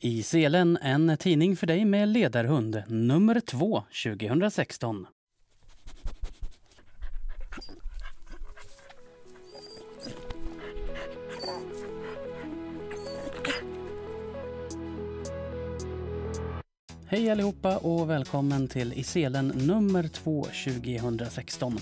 I Selen, en tidning för dig med ledarhund, nummer 2, 2016. Hej allihopa och välkommen till Iselen nummer 2 2016.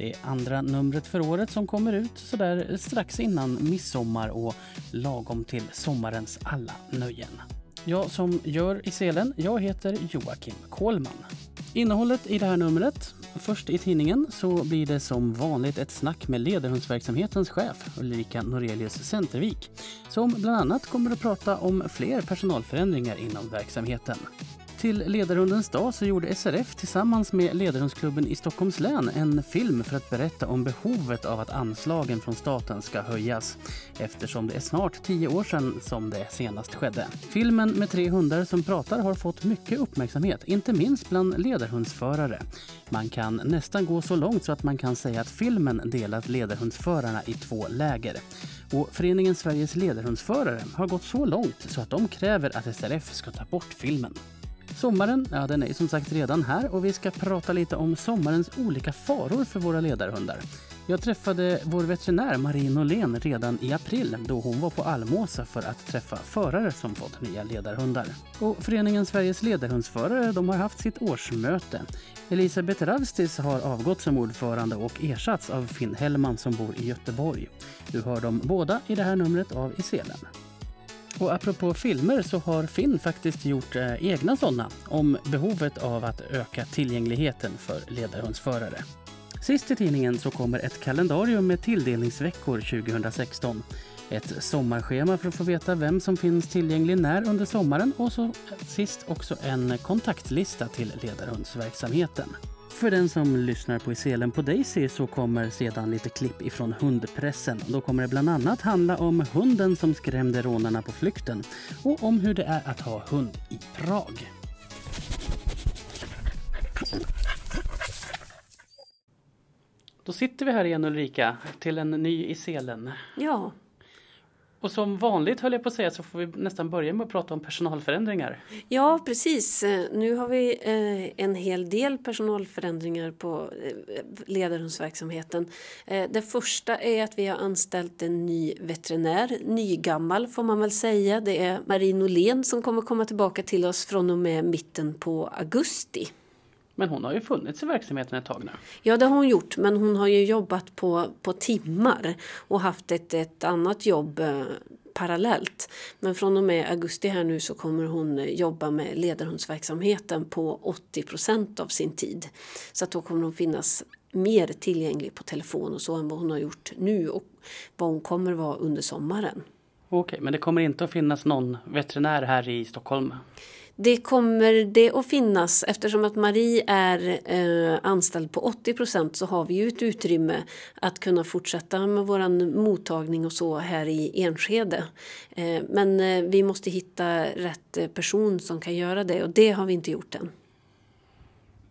Det är andra numret för året som kommer ut sådär strax innan midsommar och lagom till sommarens alla nöjen. Jag som gör i selen, jag heter Joakim Kohlman. Innehållet i det här numret. Först i tidningen så blir det som vanligt ett snack med ledarhundsverksamhetens chef Ulrika Norelius Centervik som bland annat kommer att prata om fler personalförändringar inom verksamheten. Till Ledarhundens dag så gjorde SRF tillsammans med Ledarhundsklubben i Stockholms län en film för att berätta om behovet av att anslagen från staten ska höjas eftersom det är snart tio år sedan som det senast skedde. Filmen med tre hundar som pratar har fått mycket uppmärksamhet, inte minst bland ledarhundsförare. Man kan nästan gå så långt så att man kan säga att filmen delat ledarhundsförarna i två läger. Och Föreningen Sveriges ledarhundsförare har gått så långt så att de kräver att SRF ska ta bort filmen. Sommaren, ja den är som sagt redan här och vi ska prata lite om sommarens olika faror för våra ledarhundar. Jag träffade vår veterinär Marie Norlén redan i april då hon var på Almåsa för att träffa förare som fått nya ledarhundar. Och Föreningen Sveriges ledarhundsförare de har haft sitt årsmöte. Elisabeth Ravstis har avgått som ordförande och ersatts av Finn Hellman som bor i Göteborg. Du hör dem båda i det här numret av Iselen. Och apropå filmer så har Finn faktiskt gjort eh, egna sådana om behovet av att öka tillgängligheten för ledarhundsförare. Sist i tidningen så kommer ett kalendarium med tilldelningsveckor 2016. Ett sommarschema för att få veta vem som finns tillgänglig när under sommaren och så eh, sist också en kontaktlista till ledarhundsverksamheten. För den som lyssnar på Iselen på Daisy så kommer sedan lite klipp ifrån hundpressen. Då kommer det bland annat handla om hunden som skrämde rånarna på flykten och om hur det är att ha hund i Prag. Då sitter vi här igen Ulrika till en ny i selen. Ja, och som vanligt höll jag på att säga så får vi nästan börja med att prata om personalförändringar. ja precis. Nu har vi eh, en hel del personalförändringar på eh, ledarhundsverksamheten. Eh, det första är att vi har anställt en ny veterinär, nygammal får man väl säga. Det är Marie Norlén som kommer komma tillbaka till oss från och med mitten på augusti. Men hon har ju funnits i verksamheten ett tag nu. Ja, det har hon gjort, men hon har ju jobbat på, på timmar och haft ett, ett annat jobb eh, parallellt. Men från och med augusti här nu så kommer hon eh, jobba med ledarhundsverksamheten på 80 procent av sin tid. Så att då kommer hon finnas mer tillgänglig på telefon och så än vad hon har gjort nu och vad hon kommer vara under sommaren. Okej, men det kommer inte att finnas någon veterinär här i Stockholm? Det kommer det att finnas eftersom att Marie är eh, anställd på 80 procent så har vi ju ett utrymme att kunna fortsätta med våran mottagning och så här i Enskede. Eh, men eh, vi måste hitta rätt eh, person som kan göra det och det har vi inte gjort än.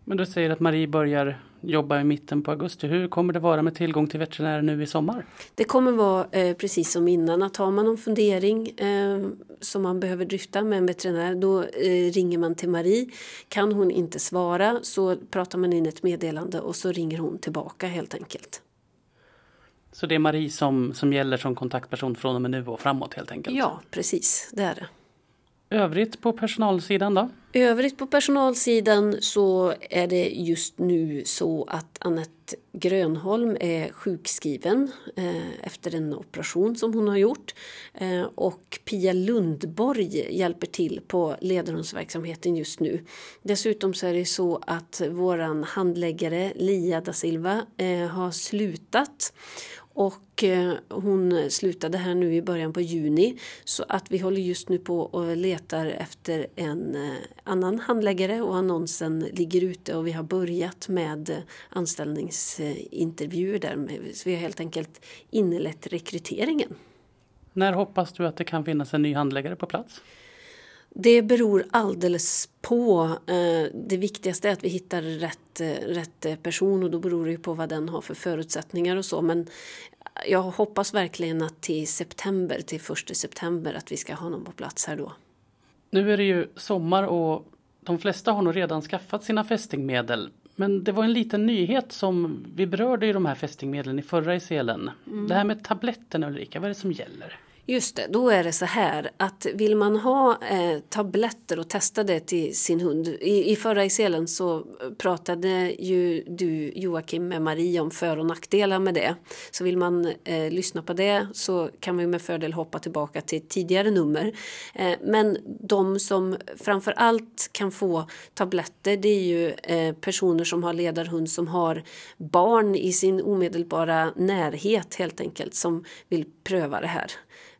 Men du säger att Marie börjar jobba i mitten på augusti. Hur kommer det vara med tillgång till veterinär nu i sommar? Det kommer vara eh, precis som innan att har man någon fundering eh, som man behöver dryfta med en veterinär då eh, ringer man till Marie. Kan hon inte svara så pratar man in ett meddelande och så ringer hon tillbaka helt enkelt. Så det är Marie som, som gäller som kontaktperson från och med nu och framåt helt enkelt? Ja, precis. Det är det. Övrigt på personalsidan då? Övrigt på personalsidan så är det just nu så att Annette Grönholm är sjukskriven eh, efter en operation som hon har gjort. Eh, och Pia Lundborg hjälper till på ledarhundsverksamheten just nu. Dessutom så är det så att våran handläggare Lia da Silva eh, har slutat. Och eh, hon slutade här nu i början på juni. Så att vi håller just nu på och letar efter en eh, annan handläggare och annonsen ligger ute och vi har börjat med eh, anställningsintervjuer där. Så vi har helt enkelt inlett rekryteringen. När hoppas du att det kan finnas en ny handläggare på plats? Det beror alldeles på. Eh, Det viktigaste är att vi hittar rätt, eh, rätt eh, person och då beror det på vad den har för förutsättningar och så. Men jag hoppas verkligen att till september, till första september, att vi ska ha någon på plats här då. Nu är det ju sommar och de flesta har nog redan skaffat sina fästingmedel. Men det var en liten nyhet som vi berörde i de här fästingmedlen i förra i selen. Mm. Det här med tabletterna Ulrika, vad är det som gäller? Just det, då är det så här att vill man ha eh, tabletter och testa det till sin hund. I, i förra ICLen så pratade ju du Joakim med Marie om för och nackdelar med det. Så vill man eh, lyssna på det så kan vi med fördel hoppa tillbaka till tidigare nummer. Eh, men de som framför allt kan få tabletter det är ju eh, personer som har ledarhund som har barn i sin omedelbara närhet helt enkelt som vill pröva det här.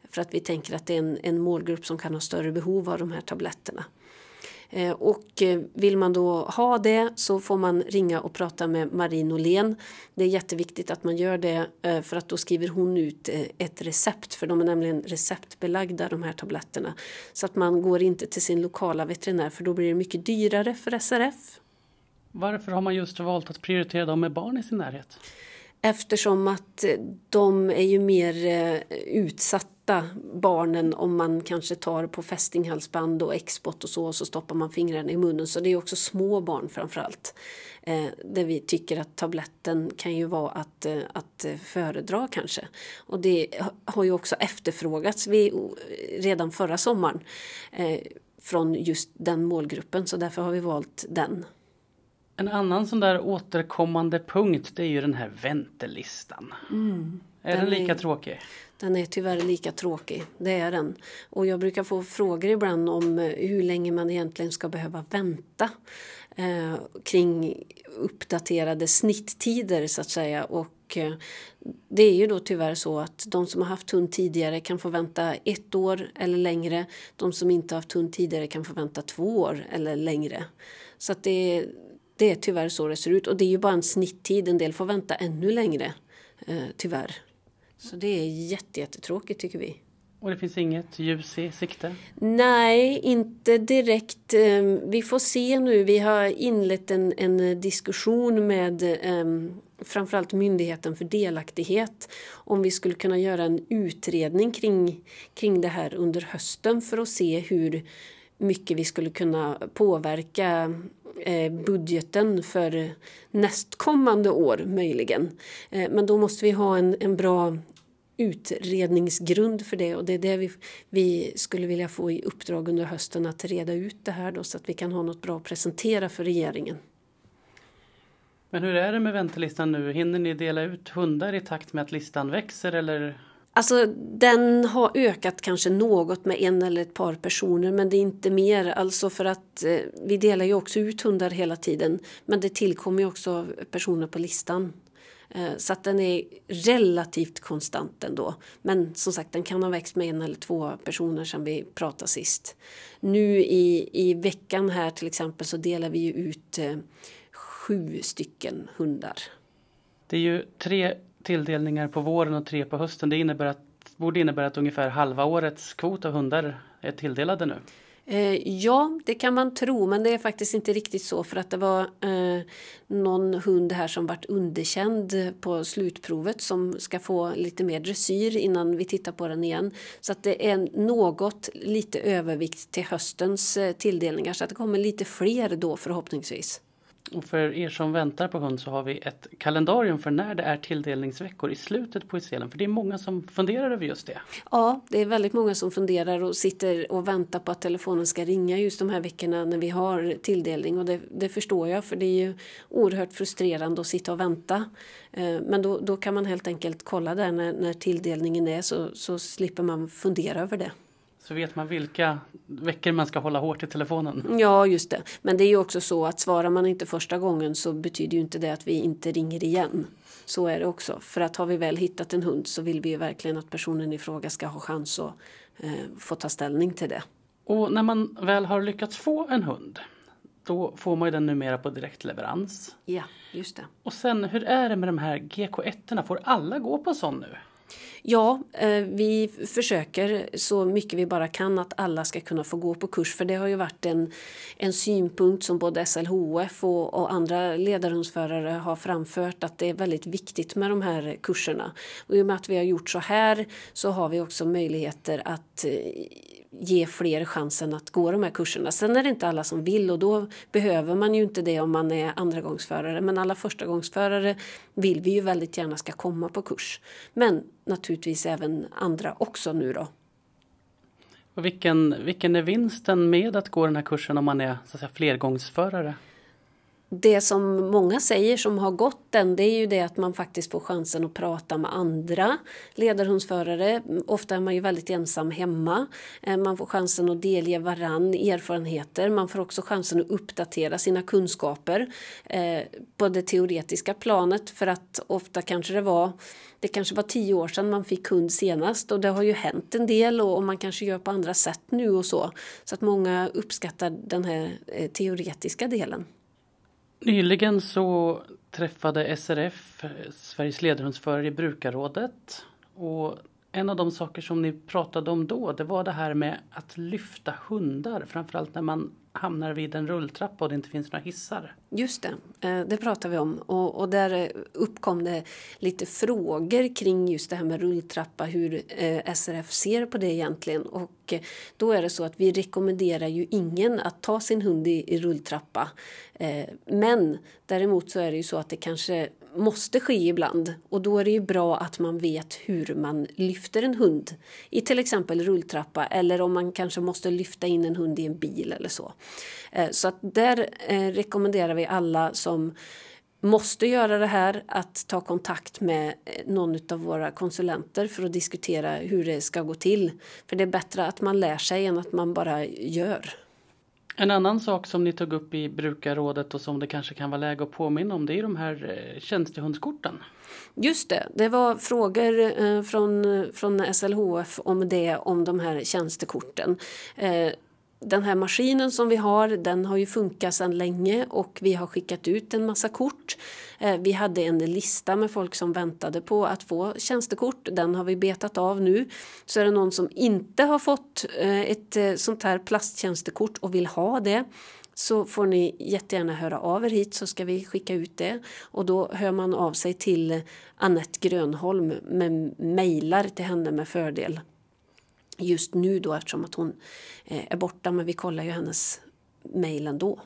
För att vi tänker att det är en, en målgrupp som kan ha större behov av de här tabletterna. Eh, och eh, vill man då ha det så får man ringa och prata med Marie Norlén. Det är jätteviktigt att man gör det eh, för att då skriver hon ut ett recept för de är nämligen receptbelagda de här tabletterna. Så att man går inte till sin lokala veterinär för då blir det mycket dyrare för SRF. Varför har man just valt att prioritera dem med barn i sin närhet? Eftersom att de är ju mer utsatta barnen om man kanske tar på fästinghalsband och export och så och så stoppar man fingrarna i munnen. Så det är också små barn framförallt. Eh, där vi tycker att tabletten kan ju vara att, eh, att föredra kanske. Och det har ju också efterfrågats vid, redan förra sommaren eh, från just den målgruppen så därför har vi valt den. En annan sån där återkommande punkt det är ju den här väntelistan. Mm, är den, den lika är, tråkig? Den är tyvärr lika tråkig, det är den. Och jag brukar få frågor ibland om eh, hur länge man egentligen ska behöva vänta eh, kring uppdaterade snitttider så att säga. Och eh, det är ju då tyvärr så att de som har haft hund tidigare kan få vänta ett år eller längre. De som inte har haft hund tidigare kan få vänta två år eller längre. Så att det, det är tyvärr så det ser ut. Och det är ju bara en snitttid. En del får vänta ännu längre, eh, tyvärr. Så det är jättetråkigt tycker vi. Och det finns inget ljus i sikte? Nej, inte direkt. Ehm, vi får se nu. Vi har inlett en, en diskussion med um, framförallt Myndigheten för delaktighet om vi skulle kunna göra en utredning kring, kring det här under hösten för att se hur mycket vi skulle kunna påverka eh, budgeten för nästkommande år möjligen. Eh, men då måste vi ha en, en bra utredningsgrund för det och det är det vi, vi skulle vilja få i uppdrag under hösten att reda ut det här då så att vi kan ha något bra att presentera för regeringen. Men hur är det med väntelistan nu? Hinner ni dela ut hundar i takt med att listan växer eller Alltså den har ökat kanske något med en eller ett par personer men det är inte mer. Alltså för att eh, vi delar ju också ut hundar hela tiden. Men det tillkommer ju också personer på listan. Eh, så att den är relativt konstant ändå. Men som sagt den kan ha växt med en eller två personer sedan vi pratade sist. Nu i, i veckan här till exempel så delar vi ju ut eh, sju stycken hundar. Det är ju tre tilldelningar på våren och tre på hösten. Det innebär att, borde innebära att ungefär halva årets kvot av hundar är tilldelade nu. Eh, ja, det kan man tro, men det är faktiskt inte riktigt så för att det var eh, någon hund här som vart underkänd på slutprovet som ska få lite mer dressyr innan vi tittar på den igen. Så att det är något lite övervikt till höstens eh, tilldelningar så att det kommer lite fler då förhoppningsvis. Och för er som väntar på hund så har vi ett kalendarium för när det är tilldelningsveckor i slutet på Iselen. För det är många som funderar över just det. Ja, det är väldigt många som funderar och sitter och väntar på att telefonen ska ringa just de här veckorna när vi har tilldelning. Och det, det förstår jag för det är ju oerhört frustrerande att sitta och vänta. Eh, men då, då kan man helt enkelt kolla där när, när tilldelningen är så, så slipper man fundera över det. Så vet man vilka veckor man ska hålla hårt i telefonen. Ja, just det. Men det är ju också så att svarar man inte första gången så betyder ju inte det att vi inte ringer igen. Så är det också. För att har vi väl hittat en hund så vill vi ju verkligen att personen i fråga ska ha chans att eh, få ta ställning till det. Och när man väl har lyckats få en hund då får man ju den numera på direktleverans. Ja, just det. Och sen hur är det med de här GK1? Får alla gå på sån nu? Ja, eh, vi försöker så mycket vi bara kan att alla ska kunna få gå på kurs för det har ju varit en, en synpunkt som både SLHF och, och andra ledarhundsförare har framfört att det är väldigt viktigt med de här kurserna. Och I och med att vi har gjort så här så har vi också möjligheter att eh, ge fler chansen att gå de här kurserna. Sen är det inte alla som vill och då behöver man ju inte det om man är andragångsförare. Men alla förstagångsförare vill vi ju väldigt gärna ska komma på kurs. Men naturligtvis även andra också nu då. Och vilken, vilken är vinsten med att gå den här kursen om man är så att säga, flergångsförare? Det som många säger som har gått den, det är ju det att man faktiskt får chansen att prata med andra ledarhundsförare. Ofta är man ju väldigt ensam hemma. Eh, man får chansen att delge varann erfarenheter. Man får också chansen att uppdatera sina kunskaper eh, på det teoretiska planet för att ofta kanske det var det kanske var tio år sedan man fick hund senast och det har ju hänt en del och man kanske gör på andra sätt nu och så. Så att många uppskattar den här eh, teoretiska delen. Nyligen så träffade SRF Sveriges ledarhundsförare i brukarrådet. Och en av de saker som ni pratade om då det var det här med att lyfta hundar framförallt när man hamnar vid en rulltrappa och det inte finns några hissar. Just det, eh, det pratar vi om och, och där eh, uppkom det lite frågor kring just det här med rulltrappa, hur eh, SRF ser på det egentligen och då är det så att vi rekommenderar ju ingen att ta sin hund i, i rulltrappa. Men däremot så är det ju så att det kanske måste ske ibland och då är det ju bra att man vet hur man lyfter en hund i till exempel rulltrappa eller om man kanske måste lyfta in en hund i en bil eller så. Eh, så att där eh, rekommenderar vi alla som måste göra det här att ta kontakt med eh, någon av våra konsulenter för att diskutera hur det ska gå till. För det är bättre att man lär sig än att man bara gör. En annan sak som ni tog upp i brukarrådet och som det kanske kan vara läge att påminna om det är de här eh, tjänstehundskorten. Just det, det var frågor eh, från, eh, från SLHF om det, om de här tjänstekorten den här maskinen som vi har den har ju funkat sedan länge och vi har skickat ut en massa kort. Eh, vi hade en lista med folk som väntade på att få tjänstekort. Den har vi betat av nu. Så är det någon som inte har fått eh, ett eh, sånt här plasttjänstekort och vill ha det så får ni jättegärna höra av er hit så ska vi skicka ut det. Och då hör man av sig till Annette Grönholm med mejlar till henne med fördel just nu då eftersom att hon eh, är borta men vi kollar ju hennes mejl ändå.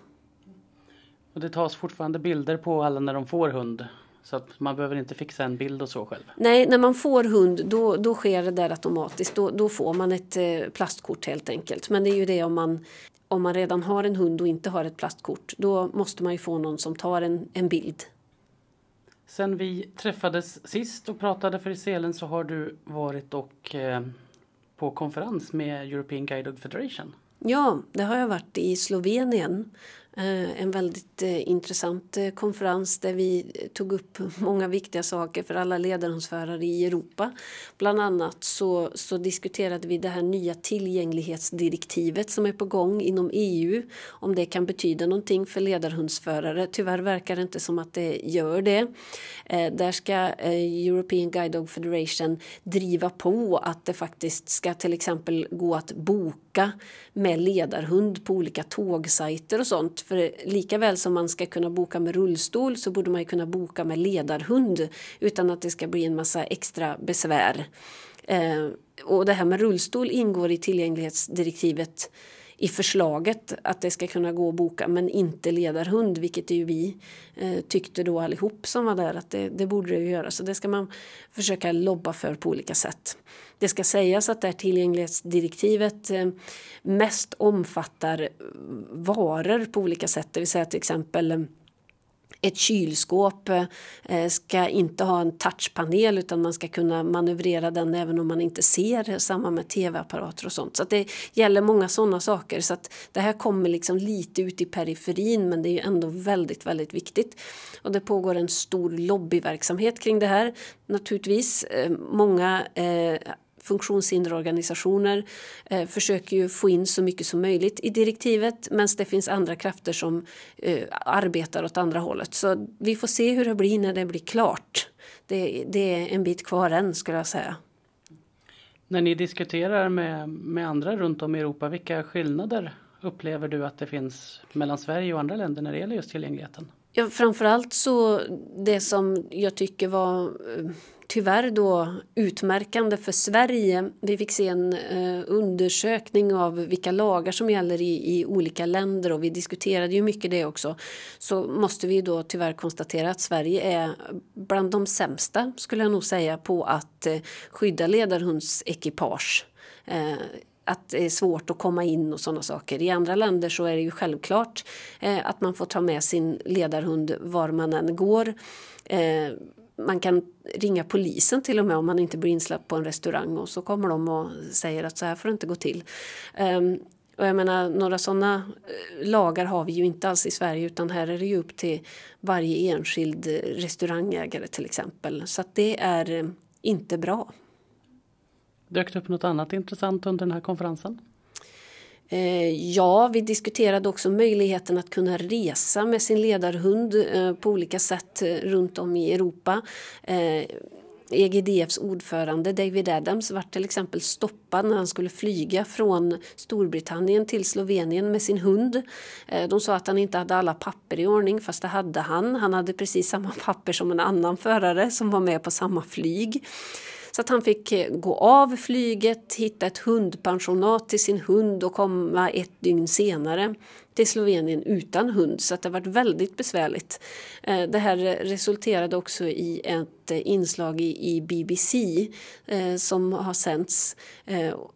Och det tas fortfarande bilder på alla när de får hund? Så att man behöver inte fixa en bild och så själv? Nej, när man får hund då, då sker det där automatiskt. Då, då får man ett eh, plastkort helt enkelt. Men det är ju det om man, om man redan har en hund och inte har ett plastkort. Då måste man ju få någon som tar en, en bild. Sen vi träffades sist och pratade för Selen så har du varit och eh, på konferens med European Guide Dog Federation. Ja, det har jag varit i Slovenien Eh, en väldigt eh, intressant eh, konferens där vi tog upp många viktiga saker för alla ledarhundsförare i Europa. Bland annat så, så diskuterade vi det här nya tillgänglighetsdirektivet som är på gång inom EU. Om det kan betyda någonting för ledarhundsförare. Tyvärr verkar det inte som att det gör det. Där ska European Guide Dog Federation driva på att det faktiskt ska till exempel gå att boka med ledarhund på olika tågsajter och sånt för lika väl som man ska kunna boka med rullstol så borde man ju kunna boka med ledarhund utan att det ska bli en massa extra besvär. Eh, och det här med rullstol ingår i tillgänglighetsdirektivet i förslaget att det ska kunna gå att boka men inte ledarhund vilket ju vi eh, tyckte då allihop som var där att det, det borde det ju göra så det ska man försöka lobba för på olika sätt. Det ska sägas att det här tillgänglighetsdirektivet eh, mest omfattar varor på olika sätt, det vill säga till exempel eh, ett kylskåp eh, ska inte ha en touchpanel utan man ska kunna manövrera den även om man inte ser, samma med tv-apparater och sånt. Så det gäller många sådana saker. Så att det här kommer liksom lite ut i periferin men det är ju ändå väldigt, väldigt viktigt. Och det pågår en stor lobbyverksamhet kring det här naturligtvis. Eh, många eh, funktionshinderorganisationer eh, försöker ju få in så mycket som möjligt i direktivet medan det finns andra krafter som eh, arbetar åt andra hållet. Så vi får se hur det blir när det blir klart. Det, det är en bit kvar än skulle jag säga. När ni diskuterar med, med andra runt om i Europa, vilka skillnader upplever du att det finns mellan Sverige och andra länder när det gäller just tillgängligheten? Ja, framförallt så det som jag tycker var eh, tyvärr då utmärkande för Sverige. Vi fick se en eh, undersökning av vilka lagar som gäller i, i olika länder och vi diskuterade ju mycket det också. Så måste vi då tyvärr konstatera att Sverige är bland de sämsta skulle jag nog säga på att eh, skydda ledarhundsekipage. Eh, att det är svårt att komma in och sådana saker. I andra länder så är det ju självklart eh, att man får ta med sin ledarhund var man än går. Eh, man kan ringa polisen till och med om man inte blir insläppt på en restaurang och så kommer de och säger att så här får det inte gå till. Um, och jag menar, några sådana eh, lagar har vi ju inte alls i Sverige utan här är det ju upp till varje enskild eh, restaurangägare till exempel. Så att det är eh, inte bra. Dök det upp något annat intressant under den här konferensen? Eh, ja, vi diskuterade också möjligheten att kunna resa med sin ledarhund eh, på olika sätt eh, runt om i Europa. EGDFs ordförande David Adams var till exempel stoppad när han skulle flyga från Storbritannien till Slovenien med sin hund. De sa att han inte hade alla papper i ordning fast det hade han. Han hade precis samma papper som en annan förare som var med på samma flyg. Så att han fick eh, gå av flyget, hitta ett hundpensionat till sin hund och komma ett dygn senare till Slovenien utan hund. Så att det har varit väldigt besvärligt. Eh, det här resulterade också i ett eh, inslag i BBC eh, som har sänts.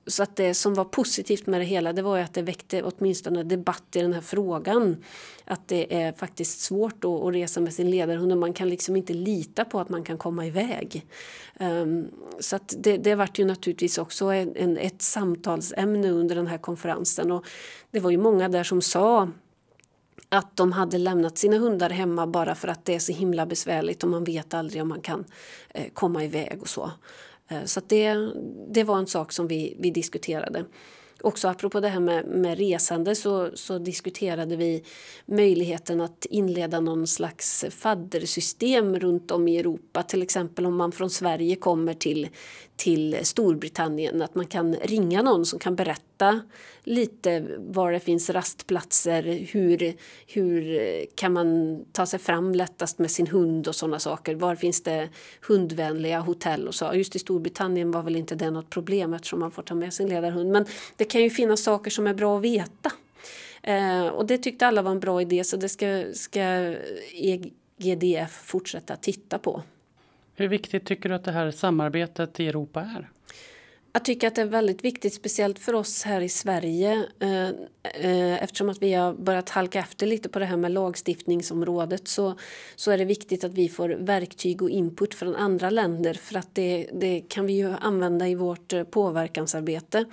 Så att det som var positivt med det hela det var att det väckte åtminstone debatt i den här frågan att det är faktiskt svårt att resa med sin ledarhund och man kan liksom inte lita på att man kan komma iväg. Ehm, så att det, det vart ju naturligtvis också en, ett samtalsämne under den här konferensen och det var ju många där som sa att de hade lämnat sina hundar hemma bara för att det är så himla besvärligt och man vet aldrig om man kan eh, komma iväg och så. Eh, så det, det var en sak som vi, vi diskuterade också apropå det här med, med resande så, så, diskuterade vi möjligheten att inleda någon slags faddersystem runt om i Europa. Till exempel om man från Sverige kommer till, till Storbritannien. Att man kan ringa någon som kan berätta lite var det finns rastplatser. Hur, hur kan man ta sig fram lättast med sin hund och sådana saker. Var finns det hundvänliga hotell och så. Just i Storbritannien var väl inte det något problem eftersom man får ta med sin ledarhund. Men det kan ju finnas saker som är bra att veta. Eh, och det tyckte alla var en bra idé så det ska, ska EGDF fortsätta titta på. Hur viktigt tycker du att det här samarbetet i Europa är? Jag tycker att det är väldigt viktigt, speciellt för oss här i Sverige eh, eh, eftersom att vi har börjat halka efter lite på det här med lagstiftningsområdet så, så är det viktigt att vi får verktyg och input från andra länder för att det, det kan vi ju använda i vårt eh, påverkansarbete.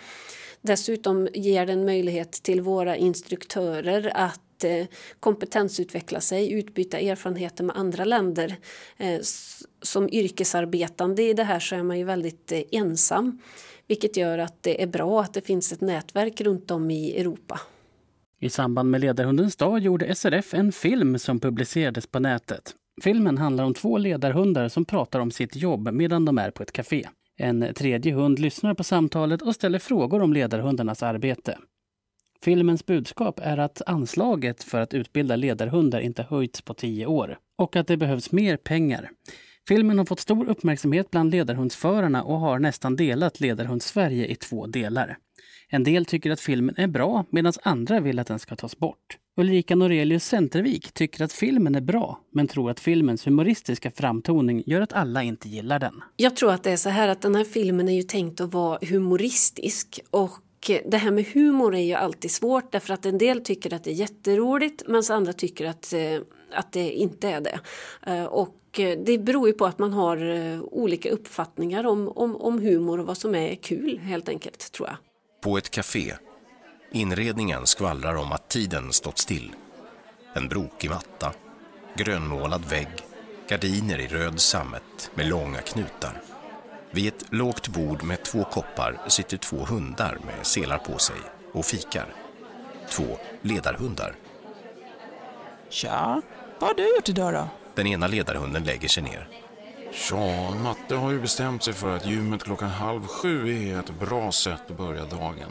Dessutom ger det en möjlighet till våra instruktörer att att kompetensutveckla sig, utbyta erfarenheter med andra länder. Eh, som yrkesarbetande i det här så är man ju väldigt eh, ensam. Vilket gör att det är bra att det finns ett nätverk runt om i Europa. I samband med Ledarhundens dag gjorde SRF en film som publicerades på nätet. Filmen handlar om två ledarhundar som pratar om sitt jobb medan de är på ett café. En tredje hund lyssnar på samtalet och ställer frågor om ledarhundarnas arbete. Filmens budskap är att anslaget för att utbilda ledarhundar inte höjts på tio år och att det behövs mer pengar. Filmen har fått stor uppmärksamhet bland ledarhundsförarna och har nästan delat ledarhunds-Sverige i två delar. En del tycker att filmen är bra medan andra vill att den ska tas bort. Ulrika Norelius Centervik tycker att filmen är bra men tror att filmens humoristiska framtoning gör att alla inte gillar den. Jag tror att det är så här att den här filmen är ju tänkt att vara humoristisk och det här med humor är ju alltid svårt därför att en del tycker att det är jätteroligt medan andra tycker att, eh, att det inte är det. Eh, och det beror ju på att man har eh, olika uppfattningar om, om, om humor och vad som är kul helt enkelt tror jag. På ett café. Inredningen skvallrar om att tiden stått still. En brokig matta, grönmålad vägg, gardiner i röd sammet med långa knutar. Vid ett lågt bord med två koppar sitter två hundar med selar på sig och fikar. Två ledarhundar. Tja, vad har du gjort idag då? Den ena ledarhunden lägger sig ner. Ja, Matte har ju bestämt sig för att gymmet klockan halv sju är ett bra sätt att börja dagen.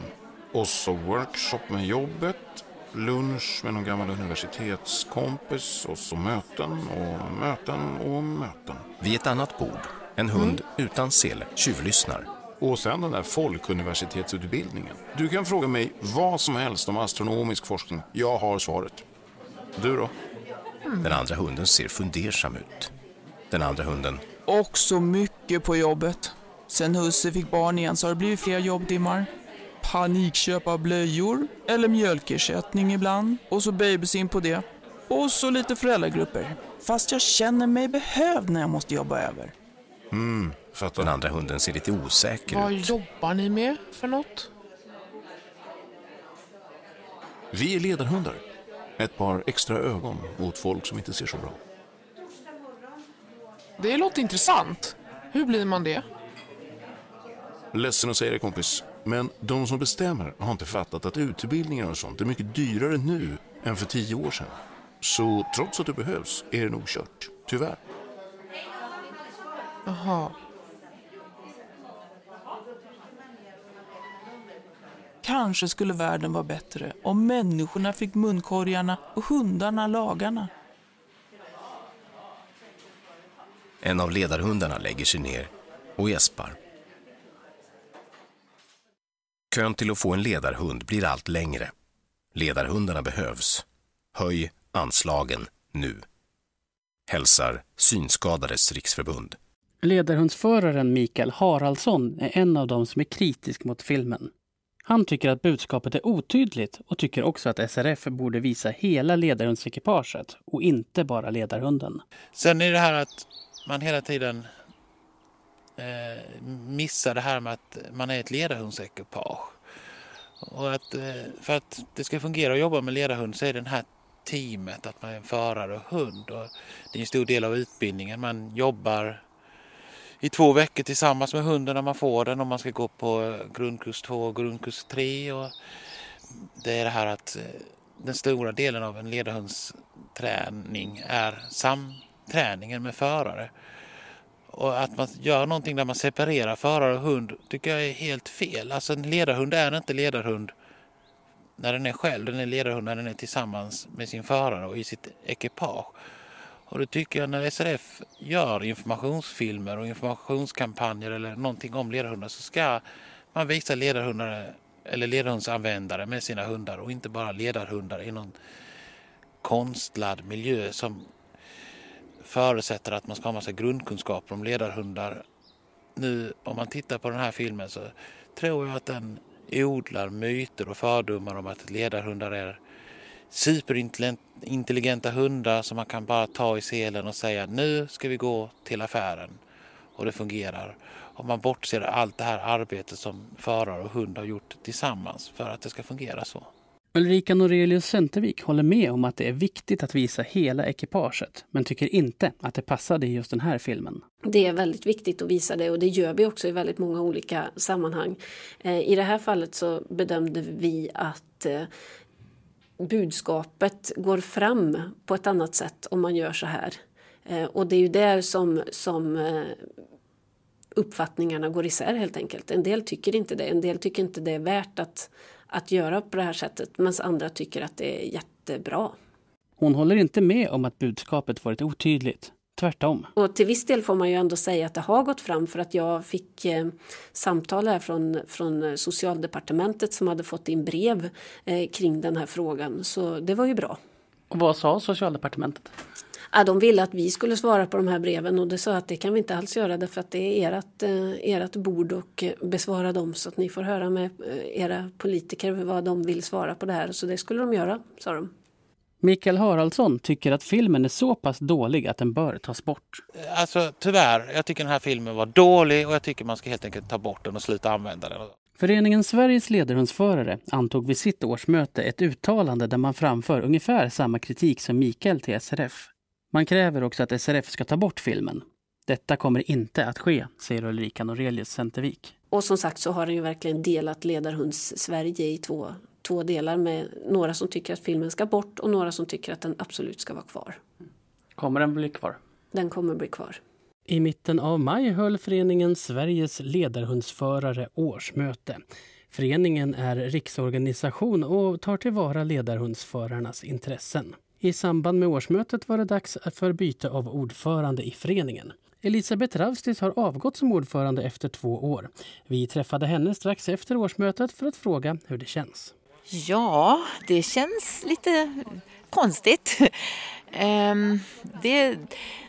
Och så workshop med jobbet, lunch med någon gammal universitetskompis och så möten och möten och möten. Vid ett annat bord En hund utan sele tjuvlyssnar. Och sen den där folkuniversitetsutbildningen. Du kan fråga mig vad som helst om astronomisk forskning. Jag har svaret. Du då? Den andra hunden ser fundersam ut. Den andra hunden Också mycket på jobbet. Sen husse fick barn igen så har det blivit fler jobbtimmar. Panikköp av blöjor eller mjölkersättning ibland och så babysim på det. Och så lite föräldragrupper. Fast jag känner mig behövd när jag måste jobba över. Fattar. Den andra hunden ser lite osäker Vad ut. jobbar ni med för något? Vi är ledarhundar. Ett par extra ögon åt folk som inte ser så bra. Det låter intressant. Hur blir man det? Ledsen att säga det kompis, men de som bestämmer har inte fattat att utbildningar och sånt är mycket dyrare nu än för tio år sedan. Så trots att det behövs är det nog kört. Tyvärr. Jaha. Kanske skulle världen vara bättre om människorna fick munkorgarna och hundarna lagarna. En av ledarhundarna lägger sig ner och gäspar. Kön till att få en ledarhund blir allt längre. Ledarhundarna behövs. Höj anslagen nu. Hälsar Synskadades riksförbund. Ledarhundsföraren Mikael Haraldsson är en av dem som är kritisk mot filmen. Han tycker att budskapet är otydligt och tycker också att SRF borde visa hela ledarhundsekipaget och inte bara ledarhunden. Sen är det här att man hela tiden eh, missar det här med att man är ett ledarhundsekipage. Och att eh, för att det ska fungera att jobba med ledarhund så är det det här teamet, att man är en förare och hund. Och det är en stor del av utbildningen. Man jobbar i två veckor tillsammans med hunden när man får den och man ska gå på eh, grundkurs 2 och grundkurs 3. Och det är det här att eh, den stora delen av en ledarhundsträning är samträningen med förare. Och att man gör någonting där man separerar förare och hund tycker jag är helt fel. Alltså en ledarhund är inte ledarhund när den är själv. Den är ledarhund när den är tillsammans med sin förare och i sitt ekipage. Och det tycker jag när SRF gör informationsfilmer och informationskampanjer eller någonting om ledarhundar så ska man visa ledarhundar eller ledarhundsanvändare med sina hundar och inte bara ledarhundar i någon konstlad miljö som förutsätter att man ska ha massa grundkunskaper om ledarhundar. Nu om man tittar på den här filmen så tror jag att den odlar myter och fördomar om att ledarhundar är superintelligenta hundar som man kan bara ta i selen och säga nu ska vi gå till affären och det fungerar. Och man bortser allt det här arbetet som förare och hund har gjort tillsammans för att det ska fungera så. Ulrika Norelius Centervik håller med om att det är viktigt att visa hela ekipaget, men tycker inte att det passade i just den här filmen. Det är väldigt viktigt att visa det och det gör vi också i väldigt många olika sammanhang. Eh, I det här fallet så bedömde vi att eh, budskapet går fram på ett annat sätt om man gör så här. Eh, och det är ju där som, som eh, uppfattningarna går isär helt enkelt. En del tycker inte det, en del tycker inte det är värt att, att göra på det här sättet medan andra tycker att det är jättebra. Hon håller inte med om att budskapet varit otydligt. Tvärtom. Och till viss del får man ju ändå säga att det har gått fram för att jag fick eh, samtal här från, från socialdepartementet som hade fått in brev eh, kring den här frågan. Så det var ju bra. Och vad sa socialdepartementet? Ja, de ville att vi skulle svara på de här breven och det sa att det kan vi inte alls göra därför att det är ert, eh, ert bord och eh, besvara dem så att ni får höra med eh, era politiker vad de vill svara på det här. Så det skulle de göra, sa de. Mikael Haraldsson tycker att filmen är så pass dålig att den bör tas bort. Alltså tyvärr, jag tycker den här filmen var dålig och jag tycker man ska helt enkelt ta bort den och sluta använda den. Föreningen Sveriges ledarhundsförare antog vid sitt årsmöte ett uttalande där man framför ungefär samma kritik som Mikael till SRF. Man kräver också att SRF ska ta bort filmen. Detta kommer inte att ske, säger Ulrika Norelius Centervik. Och som sagt så har den ju verkligen delat ledarhunds-Sverige i två, två delar med några som tycker att filmen ska bort och några som tycker att den absolut ska vara kvar. Kommer den bli kvar? Den kommer bli kvar. I mitten av maj höll föreningen Sveriges ledarhundsförare årsmöte. Föreningen är riksorganisation och tar tillvara ledarhundsförarnas intressen. I samband med årsmötet var det dags för byte av ordförande i föreningen. Elisabeth Ravstis har avgått som ordförande efter två år. Vi träffade henne strax efter årsmötet för att fråga hur det känns. Ja, det känns lite konstigt. Ehm, det,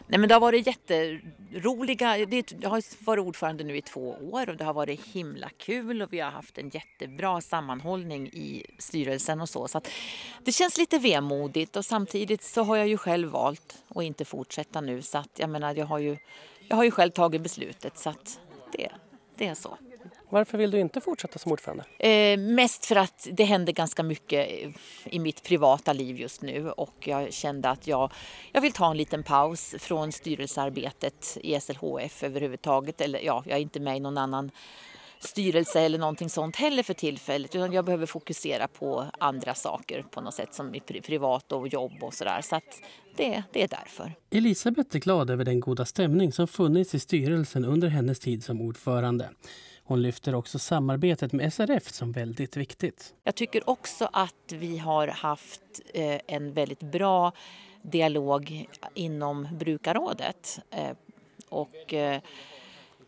nej men det har varit jätteroliga... Jag har varit ordförande nu i två år och det har varit himla kul och vi har haft en jättebra sammanhållning i styrelsen och så. så det känns lite vemodigt och samtidigt så har jag ju själv valt att inte fortsätta nu så att jag menar, jag har ju, jag har ju själv tagit beslutet så att det, det är så. Varför vill du inte fortsätta som ordförande? Eh, mest för att det händer ganska mycket i mitt privata liv just nu och jag kände att jag, jag vill ta en liten paus från styrelsearbetet i SLHF överhuvudtaget. Eller ja, jag är inte med i någon annan styrelse eller någonting sånt heller för tillfället utan jag behöver fokusera på andra saker på något sätt som i privat och jobb och sådär. Så att det, det är därför. Elisabeth är glad över den goda stämning som funnits i styrelsen under hennes tid som ordförande. Hon lyfter också samarbetet med SRF som väldigt viktigt. Jag tycker också att vi har haft eh, en väldigt bra dialog inom brukarrådet. Eh, och eh,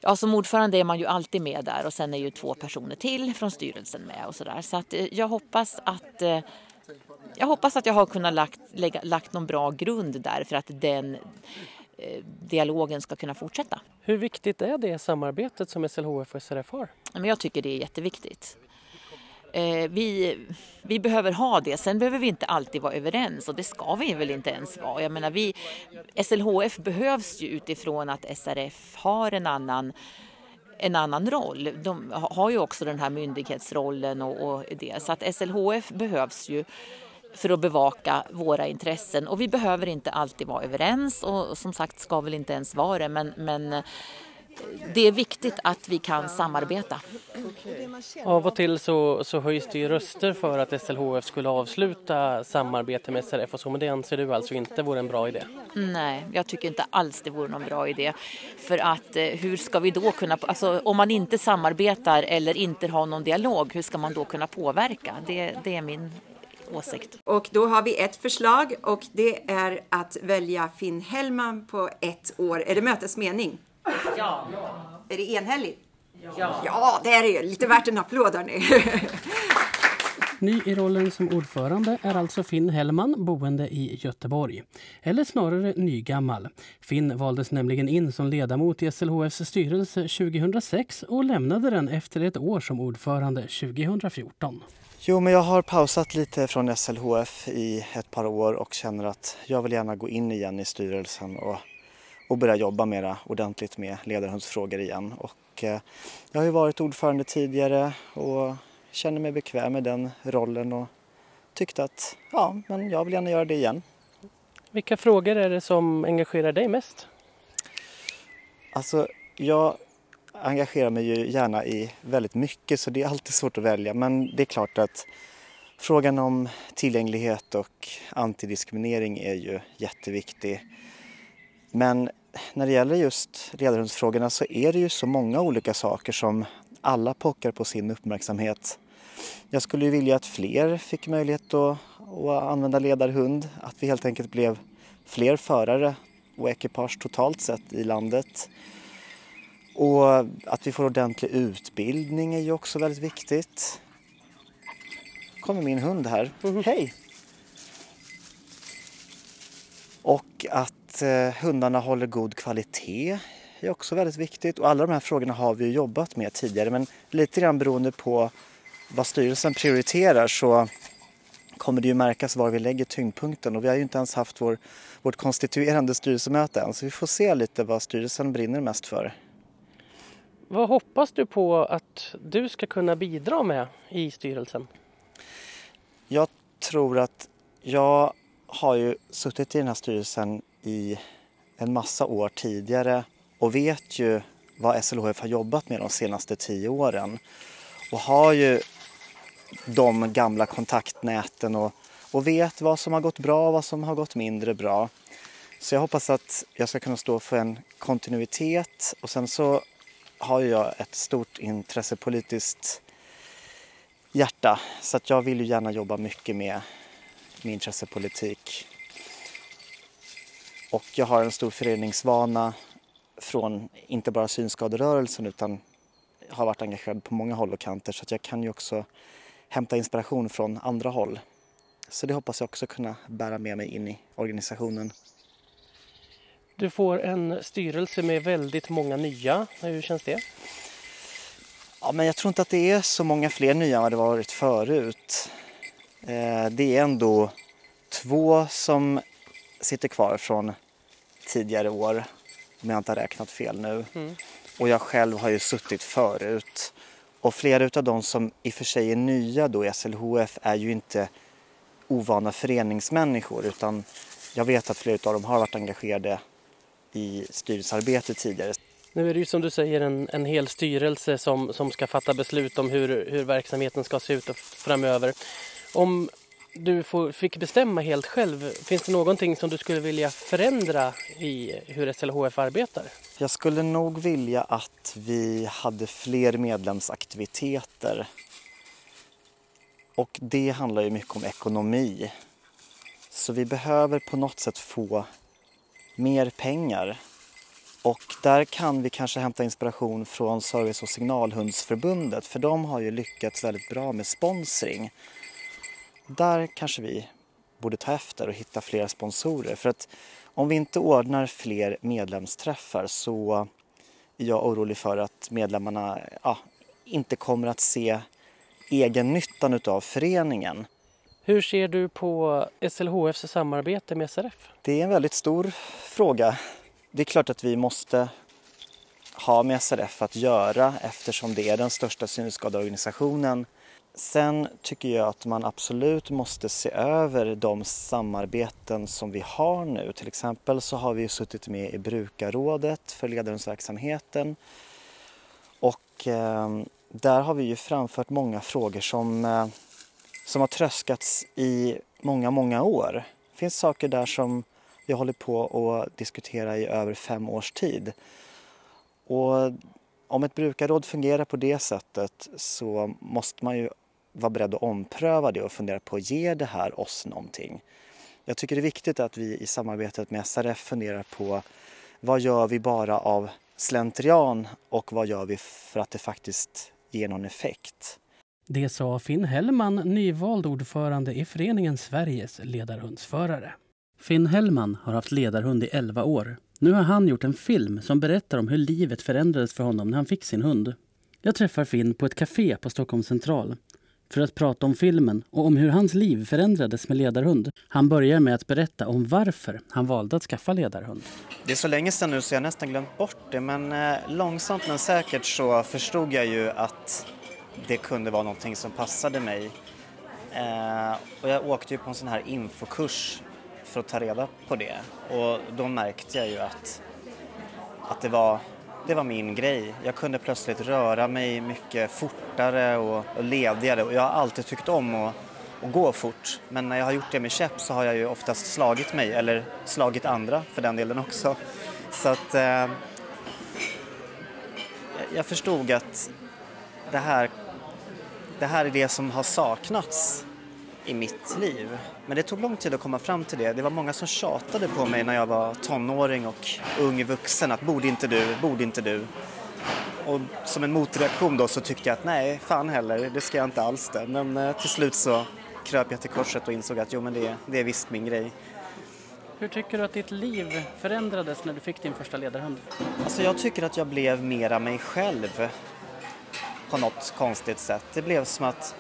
Ja, som ordförande är man ju alltid med där och sen är ju två personer till från styrelsen med och sådär. Så att jag hoppas att jag hoppas att jag har kunnat lagt, lägga, lagt någon bra grund där för att den dialogen ska kunna fortsätta. Hur viktigt är det samarbetet som SLHF och SRF har? jag tycker det är jätteviktigt. Eh, vi, vi behöver ha det. Sen behöver vi inte alltid vara överens och det ska vi väl inte ens vara. Jag menar, vi, SLHF behövs ju utifrån att SRF har en annan en annan roll. De har ju också den här myndighetsrollen och, och det. Så att SLHF behövs ju för att bevaka våra intressen. Och vi behöver inte alltid vara överens och som sagt ska väl inte ens vara det men, men eh, det är viktigt att vi kan samarbeta. Av och till så, så höjs det ju röster för att SLHF skulle avsluta samarbete med SRF och så, men det anser du alltså inte vore en bra idé? Nej, jag tycker inte alls det vore någon bra idé. För att eh, hur ska vi då kunna, alltså om man inte samarbetar eller inte har någon dialog, hur ska man då kunna påverka? Det, det är min åsikt. Och då har vi ett förslag och det är att välja Finn Hellman på ett år. Är det mötesmening? Ja. Är det enhälligt? Ja. Ja, det är det ju. Lite värt en applåd hörni. Ny i rollen som ordförande är alltså Finn Hellman, boende i Göteborg. Eller snarare nygammal. Finn valdes nämligen in som ledamot i SLHFs styrelse 2006 och lämnade den efter ett år som ordförande 2014. Jo, men jag har pausat lite från SLHF i ett par år och känner att jag vill gärna gå in igen i styrelsen och, och börja jobba mera ordentligt med ledarhundsfrågor igen. Och, eh, jag har ju varit ordförande tidigare och känner mig bekväm med den rollen och tyckte att ja, men jag vill gärna göra det igen. Vilka frågor är det som engagerar dig mest? Alltså, jag engagerar mig ju gärna i väldigt mycket så det är alltid svårt att välja men det är klart att frågan om tillgänglighet och antidiskriminering är ju jätteviktig. Men när det gäller just ledarhundsfrågorna så är det ju så många olika saker som alla pockar på sin uppmärksamhet. Jag skulle ju vilja att fler fick möjlighet att, att använda ledarhund, att vi helt enkelt blev fler förare och ekipage totalt sett i landet. Och att vi får ordentlig utbildning är ju också väldigt viktigt. kommer min hund här. Mm. Hej! Och att eh, hundarna håller god kvalitet är också väldigt viktigt. Och alla de här frågorna har vi jobbat med tidigare men lite grann beroende på vad styrelsen prioriterar så kommer det ju märkas var vi lägger tyngdpunkten och vi har ju inte ens haft vår, vårt konstituerande styrelsemöte än så vi får se lite vad styrelsen brinner mest för. Vad hoppas du på att du ska kunna bidra med i styrelsen? Jag tror att jag har ju suttit i den här styrelsen i en massa år tidigare och vet ju vad SLHF har jobbat med de senaste tio åren och har ju de gamla kontaktnäten och, och vet vad som har gått bra och vad som har gått mindre bra. Så jag hoppas att jag ska kunna stå för en kontinuitet och sen så har jag ett stort intressepolitiskt hjärta så att jag vill ju gärna jobba mycket med, med intressepolitik. Och jag har en stor föreningsvana från inte bara synskaderörelsen utan har varit engagerad på många håll och kanter så att jag kan ju också hämta inspiration från andra håll. Så det hoppas jag också kunna bära med mig in i organisationen. Du får en styrelse med väldigt många nya. Hur känns det? Ja, men jag tror inte att det är så många fler nya än vad det varit förut. Eh, det är ändå två som sitter kvar från tidigare år, om jag inte har räknat fel nu. Mm. Och jag själv har ju suttit förut. Och flera av de som i och för sig är nya då i SLHF är ju inte ovana föreningsmänniskor utan jag vet att flera av dem har varit engagerade i styrelsearbetet tidigare. Nu är det ju som du säger en, en hel styrelse som, som ska fatta beslut om hur, hur verksamheten ska se ut framöver. Om du får, fick bestämma helt själv, finns det någonting som du skulle vilja förändra i hur SLHF arbetar? Jag skulle nog vilja att vi hade fler medlemsaktiviteter. Och det handlar ju mycket om ekonomi. Så vi behöver på något sätt få mer pengar. Och där kan vi kanske hämta inspiration från Service och signalhundsförbundet för de har ju lyckats väldigt bra med sponsring. Där kanske vi borde ta efter och hitta fler sponsorer för att om vi inte ordnar fler medlemsträffar så är jag orolig för att medlemmarna ja, inte kommer att se egennyttan av föreningen. Hur ser du på SLHFs samarbete med SRF? Det är en väldigt stor fråga. Det är klart att vi måste ha med SRF att göra eftersom det är den största synskadeorganisationen. Sen tycker jag att man absolut måste se över de samarbeten som vi har nu. Till exempel så har vi suttit med i brukarrådet för ledarhundsverksamheten och eh, där har vi ju framfört många frågor som eh, som har tröskats i många, många år. Det finns saker där som vi håller på att diskutera i över fem års tid. Och om ett brukarråd fungerar på det sättet så måste man ju vara beredd att ompröva det och fundera på, ger det här oss någonting? Jag tycker det är viktigt att vi i samarbetet med SRF funderar på vad gör vi bara av slentrian och vad gör vi för att det faktiskt ger någon effekt? Det sa Finn Hellman, nyvald ordförande i föreningen Sveriges ledarhundsförare. Finn Hellman har haft ledarhund i 11 år. Nu har han gjort en film som berättar om hur livet förändrades för honom när han fick sin hund. Jag träffar Finn på ett café på Stockholms central för att prata om filmen och om hur hans liv förändrades med ledarhund. Han börjar med att berätta om varför han valde att skaffa ledarhund. Det är så länge sedan nu så jag nästan glömt bort det men eh, långsamt men säkert så förstod jag ju att det kunde vara någonting som passade mig. Eh, och jag åkte ju på en sån här infokurs för att ta reda på det och då märkte jag ju att, att det, var, det var min grej. Jag kunde plötsligt röra mig mycket fortare och, och ledigare och jag har alltid tyckt om att, att gå fort men när jag har gjort det med käpp så har jag ju oftast slagit mig eller slagit andra för den delen också. Så att eh, jag förstod att det här det här är det som har saknats i mitt liv. Men det tog lång tid att komma fram till det. Det var många som tjatade på mig när jag var tonåring och ung vuxen att borde inte du, borde inte du. Och som en motreaktion då så tyckte jag att nej, fan heller, det ska jag inte alls det. Men eh, till slut så kröp jag till korset och insåg att jo men det, det är visst min grej. Hur tycker du att ditt liv förändrades när du fick din första ledarhund? Alltså jag tycker att jag blev mera mig själv på något konstigt sätt. Det blev som att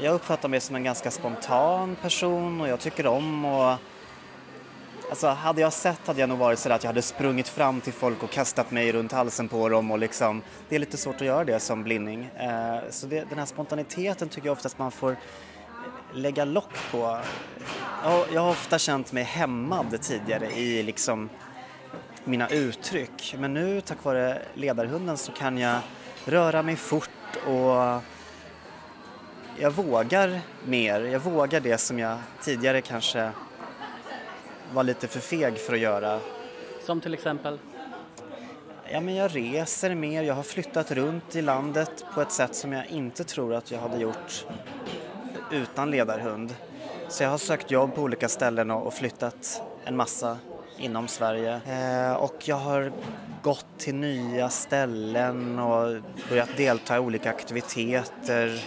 jag uppfattar mig som en ganska spontan person och jag tycker om och Alltså hade jag sett hade jag nog varit så att jag hade sprungit fram till folk och kastat mig runt halsen på dem och liksom Det är lite svårt att göra det som blinning. Eh, så det, den här spontaniteten tycker jag oftast man får lägga lock på. Jag har ofta känt mig hämmad tidigare i liksom mina uttryck men nu tack vare ledarhunden så kan jag röra mig fort och jag vågar mer. Jag vågar det som jag tidigare kanske var lite för feg för att göra. Som till exempel? Ja, men jag reser mer, jag har flyttat runt i landet på ett sätt som jag inte tror att jag hade gjort utan ledarhund. Så jag har sökt jobb på olika ställen och flyttat en massa inom Sverige. Eh, och jag har gått till nya ställen och börjat delta i olika aktiviteter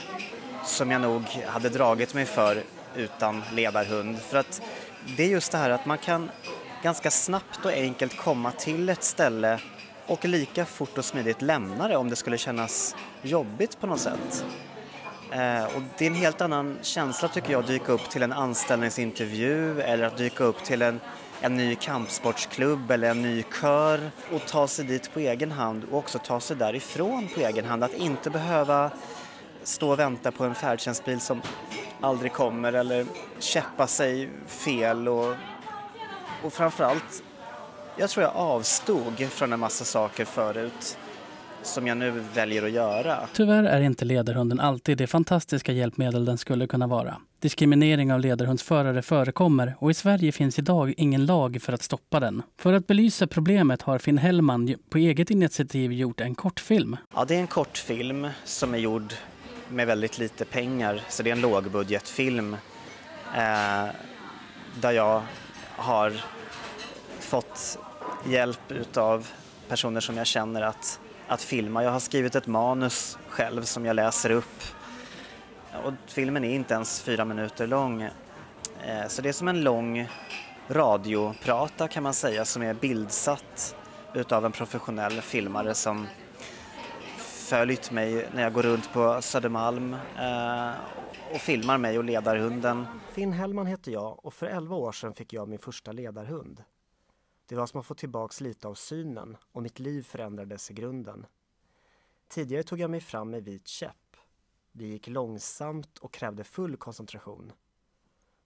som jag nog hade dragit mig för utan ledarhund. För att det är just det här att man kan ganska snabbt och enkelt komma till ett ställe och lika fort och smidigt lämna det om det skulle kännas jobbigt på något sätt. Eh, och det är en helt annan känsla tycker jag att dyka upp till en anställningsintervju eller att dyka upp till en, en ny kampsportsklubb eller en ny kör och ta sig dit på egen hand och också ta sig därifrån på egen hand. Att inte behöva stå och vänta på en färdtjänstbil som aldrig kommer eller käppa sig fel och, och framförallt, jag tror jag avstod från en massa saker förut som jag nu väljer att göra. Tyvärr är inte ledarhunden alltid det fantastiska hjälpmedel den skulle kunna vara. Diskriminering av ledarhundsförare förekommer och i Sverige finns idag ingen lag för att stoppa den. För att belysa problemet har Finn Hellman på eget initiativ gjort en kortfilm. Ja, det är en kortfilm som är gjord med väldigt lite pengar, så det är en lågbudgetfilm eh, där jag har fått hjälp utav personer som jag känner att, att filma. Jag har skrivit ett manus själv som jag läser upp och filmen är inte ens fyra minuter lång. Eh, så det är som en lång radioprata kan man säga som är bildsatt utav en professionell filmare som följt mig när jag går runt på Södermalm eh, och filmar mig och ledarhunden. Finn Hellman heter jag och för 11 år sedan fick jag min första ledarhund. Det var som att få tillbaks lite av synen och mitt liv förändrades i grunden. Tidigare tog jag mig fram med vit käpp. Det gick långsamt och krävde full koncentration.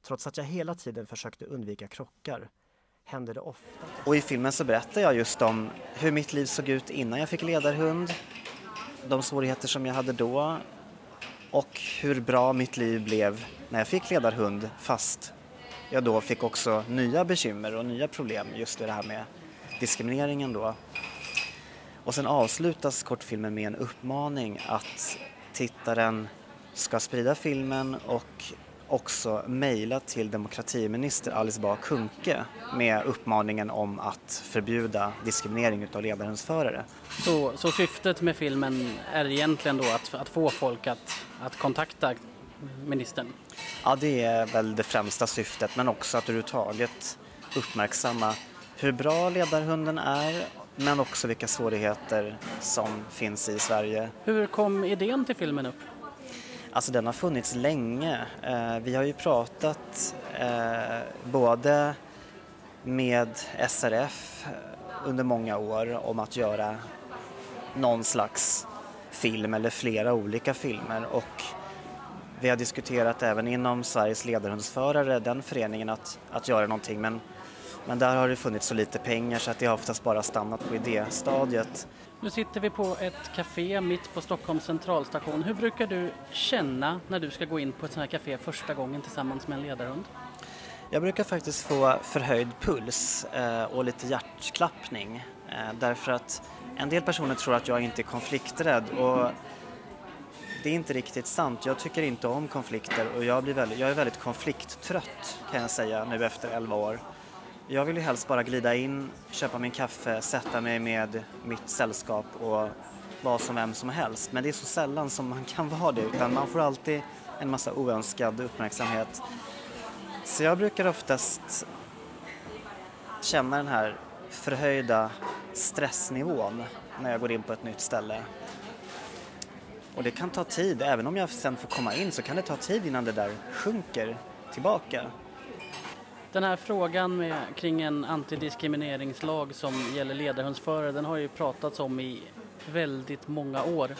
Trots att jag hela tiden försökte undvika krockar hände det ofta. Och i filmen så berättar jag just om hur mitt liv såg ut innan jag fick ledarhund, de svårigheter som jag hade då och hur bra mitt liv blev när jag fick ledarhund fast jag då fick också nya bekymmer och nya problem just i det här med diskrimineringen då. Och sen avslutas kortfilmen med en uppmaning att tittaren ska sprida filmen och också mejla till demokratiminister Alice Bah Kuhnke med uppmaningen om att förbjuda diskriminering av ledarhundsförare. Så, så syftet med filmen är egentligen då att, att få folk att, att kontakta ministern? Ja, det är väl det främsta syftet, men också att överhuvudtaget uppmärksamma hur bra ledarhunden är, men också vilka svårigheter som finns i Sverige. Hur kom idén till filmen upp? Alltså den har funnits länge. Eh, vi har ju pratat eh, både med SRF under många år om att göra någon slags film eller flera olika filmer och vi har diskuterat även inom Sveriges ledarhundsförare, den föreningen, att, att göra någonting men, men där har det funnits så lite pengar så att det har oftast bara stannat på idéstadiet. Nu sitter vi på ett café mitt på Stockholms centralstation. Hur brukar du känna när du ska gå in på ett sånt här café första gången tillsammans med en ledarhund? Jag brukar faktiskt få förhöjd puls eh, och lite hjärtklappning eh, därför att en del personer tror att jag inte är konflikträdd och det är inte riktigt sant. Jag tycker inte om konflikter och jag, blir väldigt, jag är väldigt konflikttrött kan jag säga nu efter 11 år. Jag vill ju helst bara glida in, köpa min kaffe, sätta mig med mitt sällskap och vara som vem som helst. Men det är så sällan som man kan vara det utan man får alltid en massa oönskad uppmärksamhet. Så jag brukar oftast känna den här förhöjda stressnivån när jag går in på ett nytt ställe. Och det kan ta tid, även om jag sen får komma in så kan det ta tid innan det där sjunker tillbaka. Den här frågan med, kring en antidiskrimineringslag som gäller ledarhundsförare, den har ju pratats om i väldigt många år.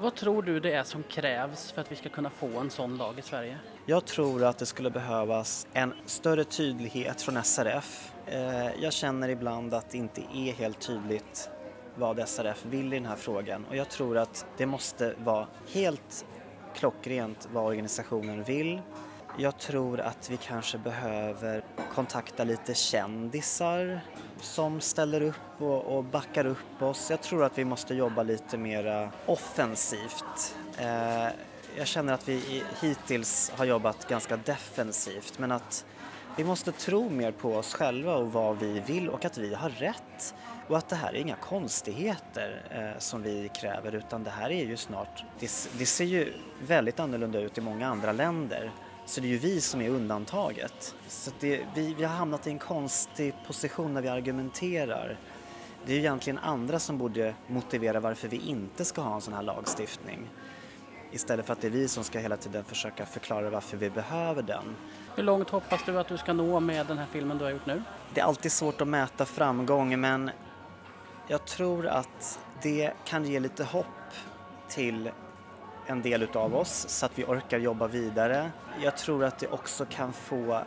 Vad tror du det är som krävs för att vi ska kunna få en sån lag i Sverige? Jag tror att det skulle behövas en större tydlighet från SRF. Eh, jag känner ibland att det inte är helt tydligt vad SRF vill i den här frågan och jag tror att det måste vara helt klockrent vad organisationen vill. Jag tror att vi kanske behöver kontakta lite kändisar som ställer upp och, och backar upp oss. Jag tror att vi måste jobba lite mer offensivt. Eh, jag känner att vi hittills har jobbat ganska defensivt men att Vi måste tro mer på oss själva och vad vi vill och att vi har rätt. Och att det här är inga konstigheter eh, som vi kräver utan det här är ju snart, det, det ser ju väldigt annorlunda ut i många andra länder. Så det är ju vi som är undantaget. Så det, vi, vi har hamnat i en konstig position när vi argumenterar. Det är ju egentligen andra som borde motivera varför vi inte ska ha en sån här lagstiftning. Istället för att det är vi som ska hela tiden försöka förklara varför vi behöver den. Hur långt hoppas du att du ska nå med den här filmen du har gjort nu? Det är alltid svårt att mäta framgång men jag tror att det kan ge lite hopp till en del utav oss så att vi orkar jobba vidare. Jag tror att det också kan få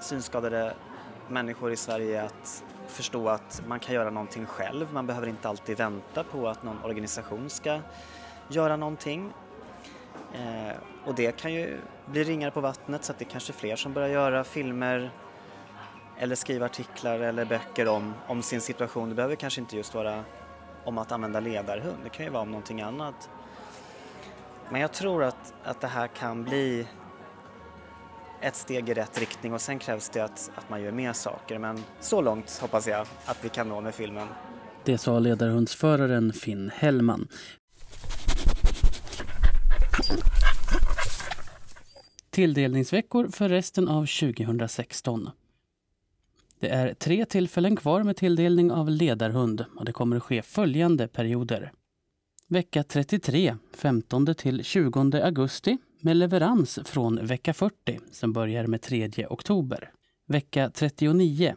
synskadade människor i Sverige att förstå att man kan göra någonting själv. Man behöver inte alltid vänta på att någon organisation ska göra någonting. Eh, och det kan ju bli ringar på vattnet så att det är kanske fler som börjar göra filmer eller skriva artiklar eller böcker om, om sin situation. Det behöver kanske inte just vara om att använda ledarhund, det kan ju vara om någonting annat. Men jag tror att, att det här kan bli ett steg i rätt riktning och sen krävs det att, att man gör mer saker. Men så långt hoppas jag att vi kan nå med filmen. Det sa ledarhundsföraren Finn Hellman. Tilldelningsveckor för resten av 2016. Det är tre tillfällen kvar med tilldelning av ledarhund och det kommer att ske följande perioder. Vecka 33, 15 till 20 augusti med leverans från vecka 40 som börjar med 3 oktober. Vecka 39,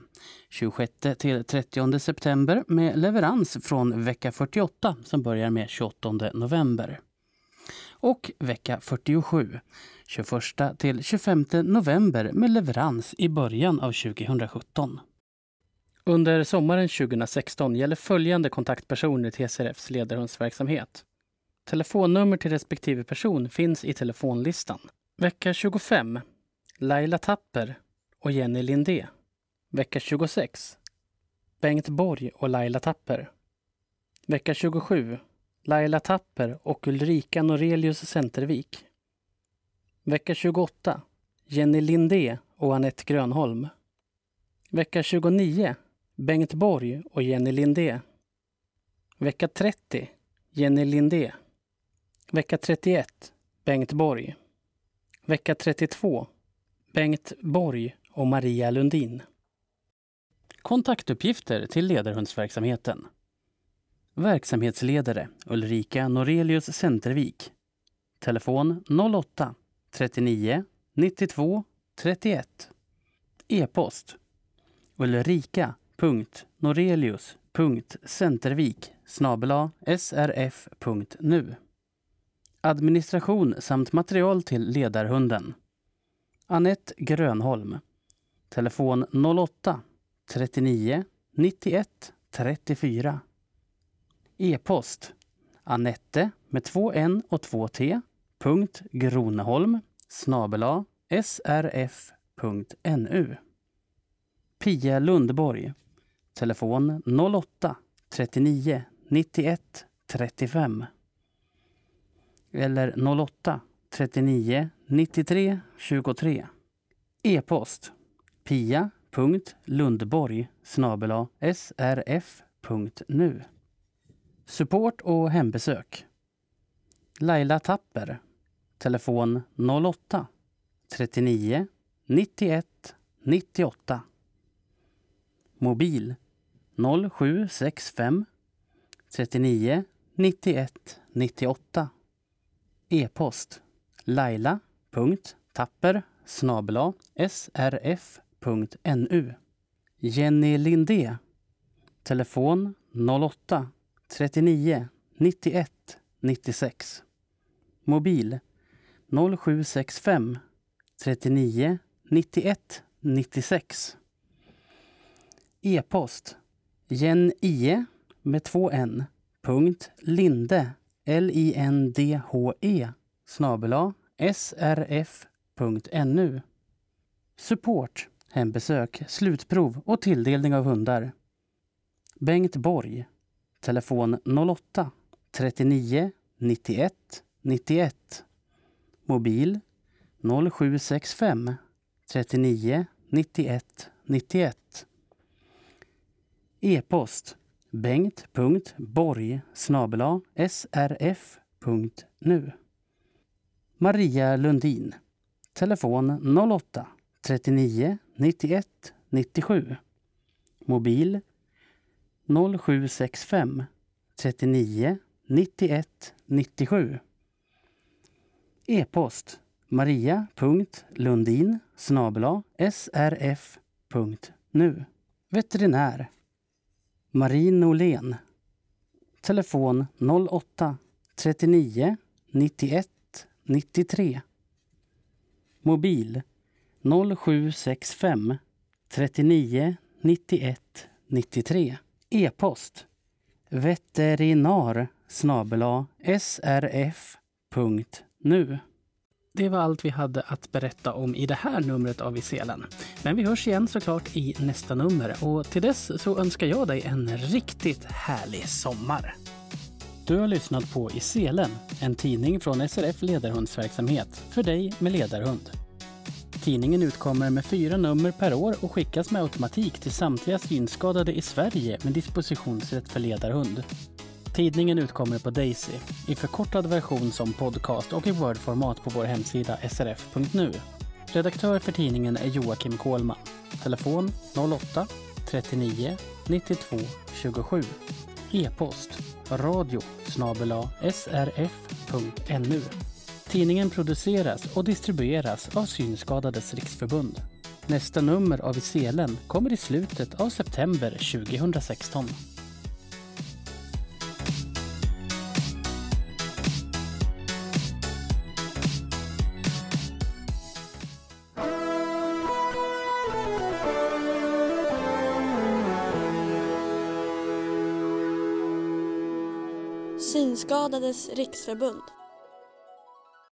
26 till 30 september med leverans från vecka 48 som börjar med 28 november. Och vecka 47, 21 till 25 november med leverans i början av 2017. Under sommaren 2016 gäller följande kontaktpersoner till SRFs ledarhundsverksamhet. Telefonnummer till respektive person finns i telefonlistan. Vecka 25 Laila Tapper och Jenny Lindé. Vecka 26 Bengt Borg och Laila Tapper. Vecka 27 Laila Tapper och Ulrika Norelius Centervik. Vecka 28 Jenny Lindé och Annette Grönholm. Vecka 29 Bengt Borg och Jenny Lindé. Vecka 30 Jenny Lindé. Vecka 31 Bengt Borg. Vecka 32 Bengt Borg och Maria Lundin. Kontaktuppgifter till ledarhundsverksamheten. Verksamhetsledare Ulrika Norelius Centervik. Telefon 08 39 92 31. E-post ulrika Norelius.centervik srf.nu Administration samt material till ledarhunden. Annette Grönholm. Telefon 08 39 91 34. E-post Anette med två n och två t punkt Groneholm snabela srf.nu Pia Lundborg. Telefon 08 39 91 35. Eller 08 39 93 23. E-post pia.lundborg srf.nu Support och hembesök. Laila Tapper. Telefon 08 39 91 98 Mobil. 0765 39 91 98 E-post. laila.tapper snabela srf.nu Jenny Lindé. Telefon 08 39 91 96 Mobil. 0765 39 91 96 E-post jennie med två n punkt linde l-i-n-d-h-e snabela srf.nu Support, hembesök, slutprov och tilldelning av hundar. Bengt Borg. Telefon 08 39 91 91. Mobil 0765 39 91 91. E-post bengt.borg srf.nu. Maria Lundin. Telefon 08 39 91 97. Mobil 0765 39 91 97. E-post maria.lundin srf.nu. Veterinär Marie Norlén. Telefon 08 39 91 93. Mobil 0765 39 91 93. E-post veterinar srf.nu. Det var allt vi hade att berätta om i det här numret av Iselen. Men vi hörs igen såklart i nästa nummer och till dess så önskar jag dig en riktigt härlig sommar. Du har lyssnat på Iselen, en tidning från SRF Ledarhundsverksamhet för dig med ledarhund. Tidningen utkommer med fyra nummer per år och skickas med automatik till samtliga synskadade i Sverige med dispositionsrätt för ledarhund. Tidningen utkommer på Daisy, i förkortad version som podcast och i Word-format på vår hemsida srf.nu. Redaktör för tidningen är Joakim Kohlman. Telefon 08 39 92 27. E-post radio srf.nu. Tidningen produceras och distribueras av Synskadades riksförbund. Nästa nummer av I selen kommer i slutet av september 2016. Synskadades riksförbund.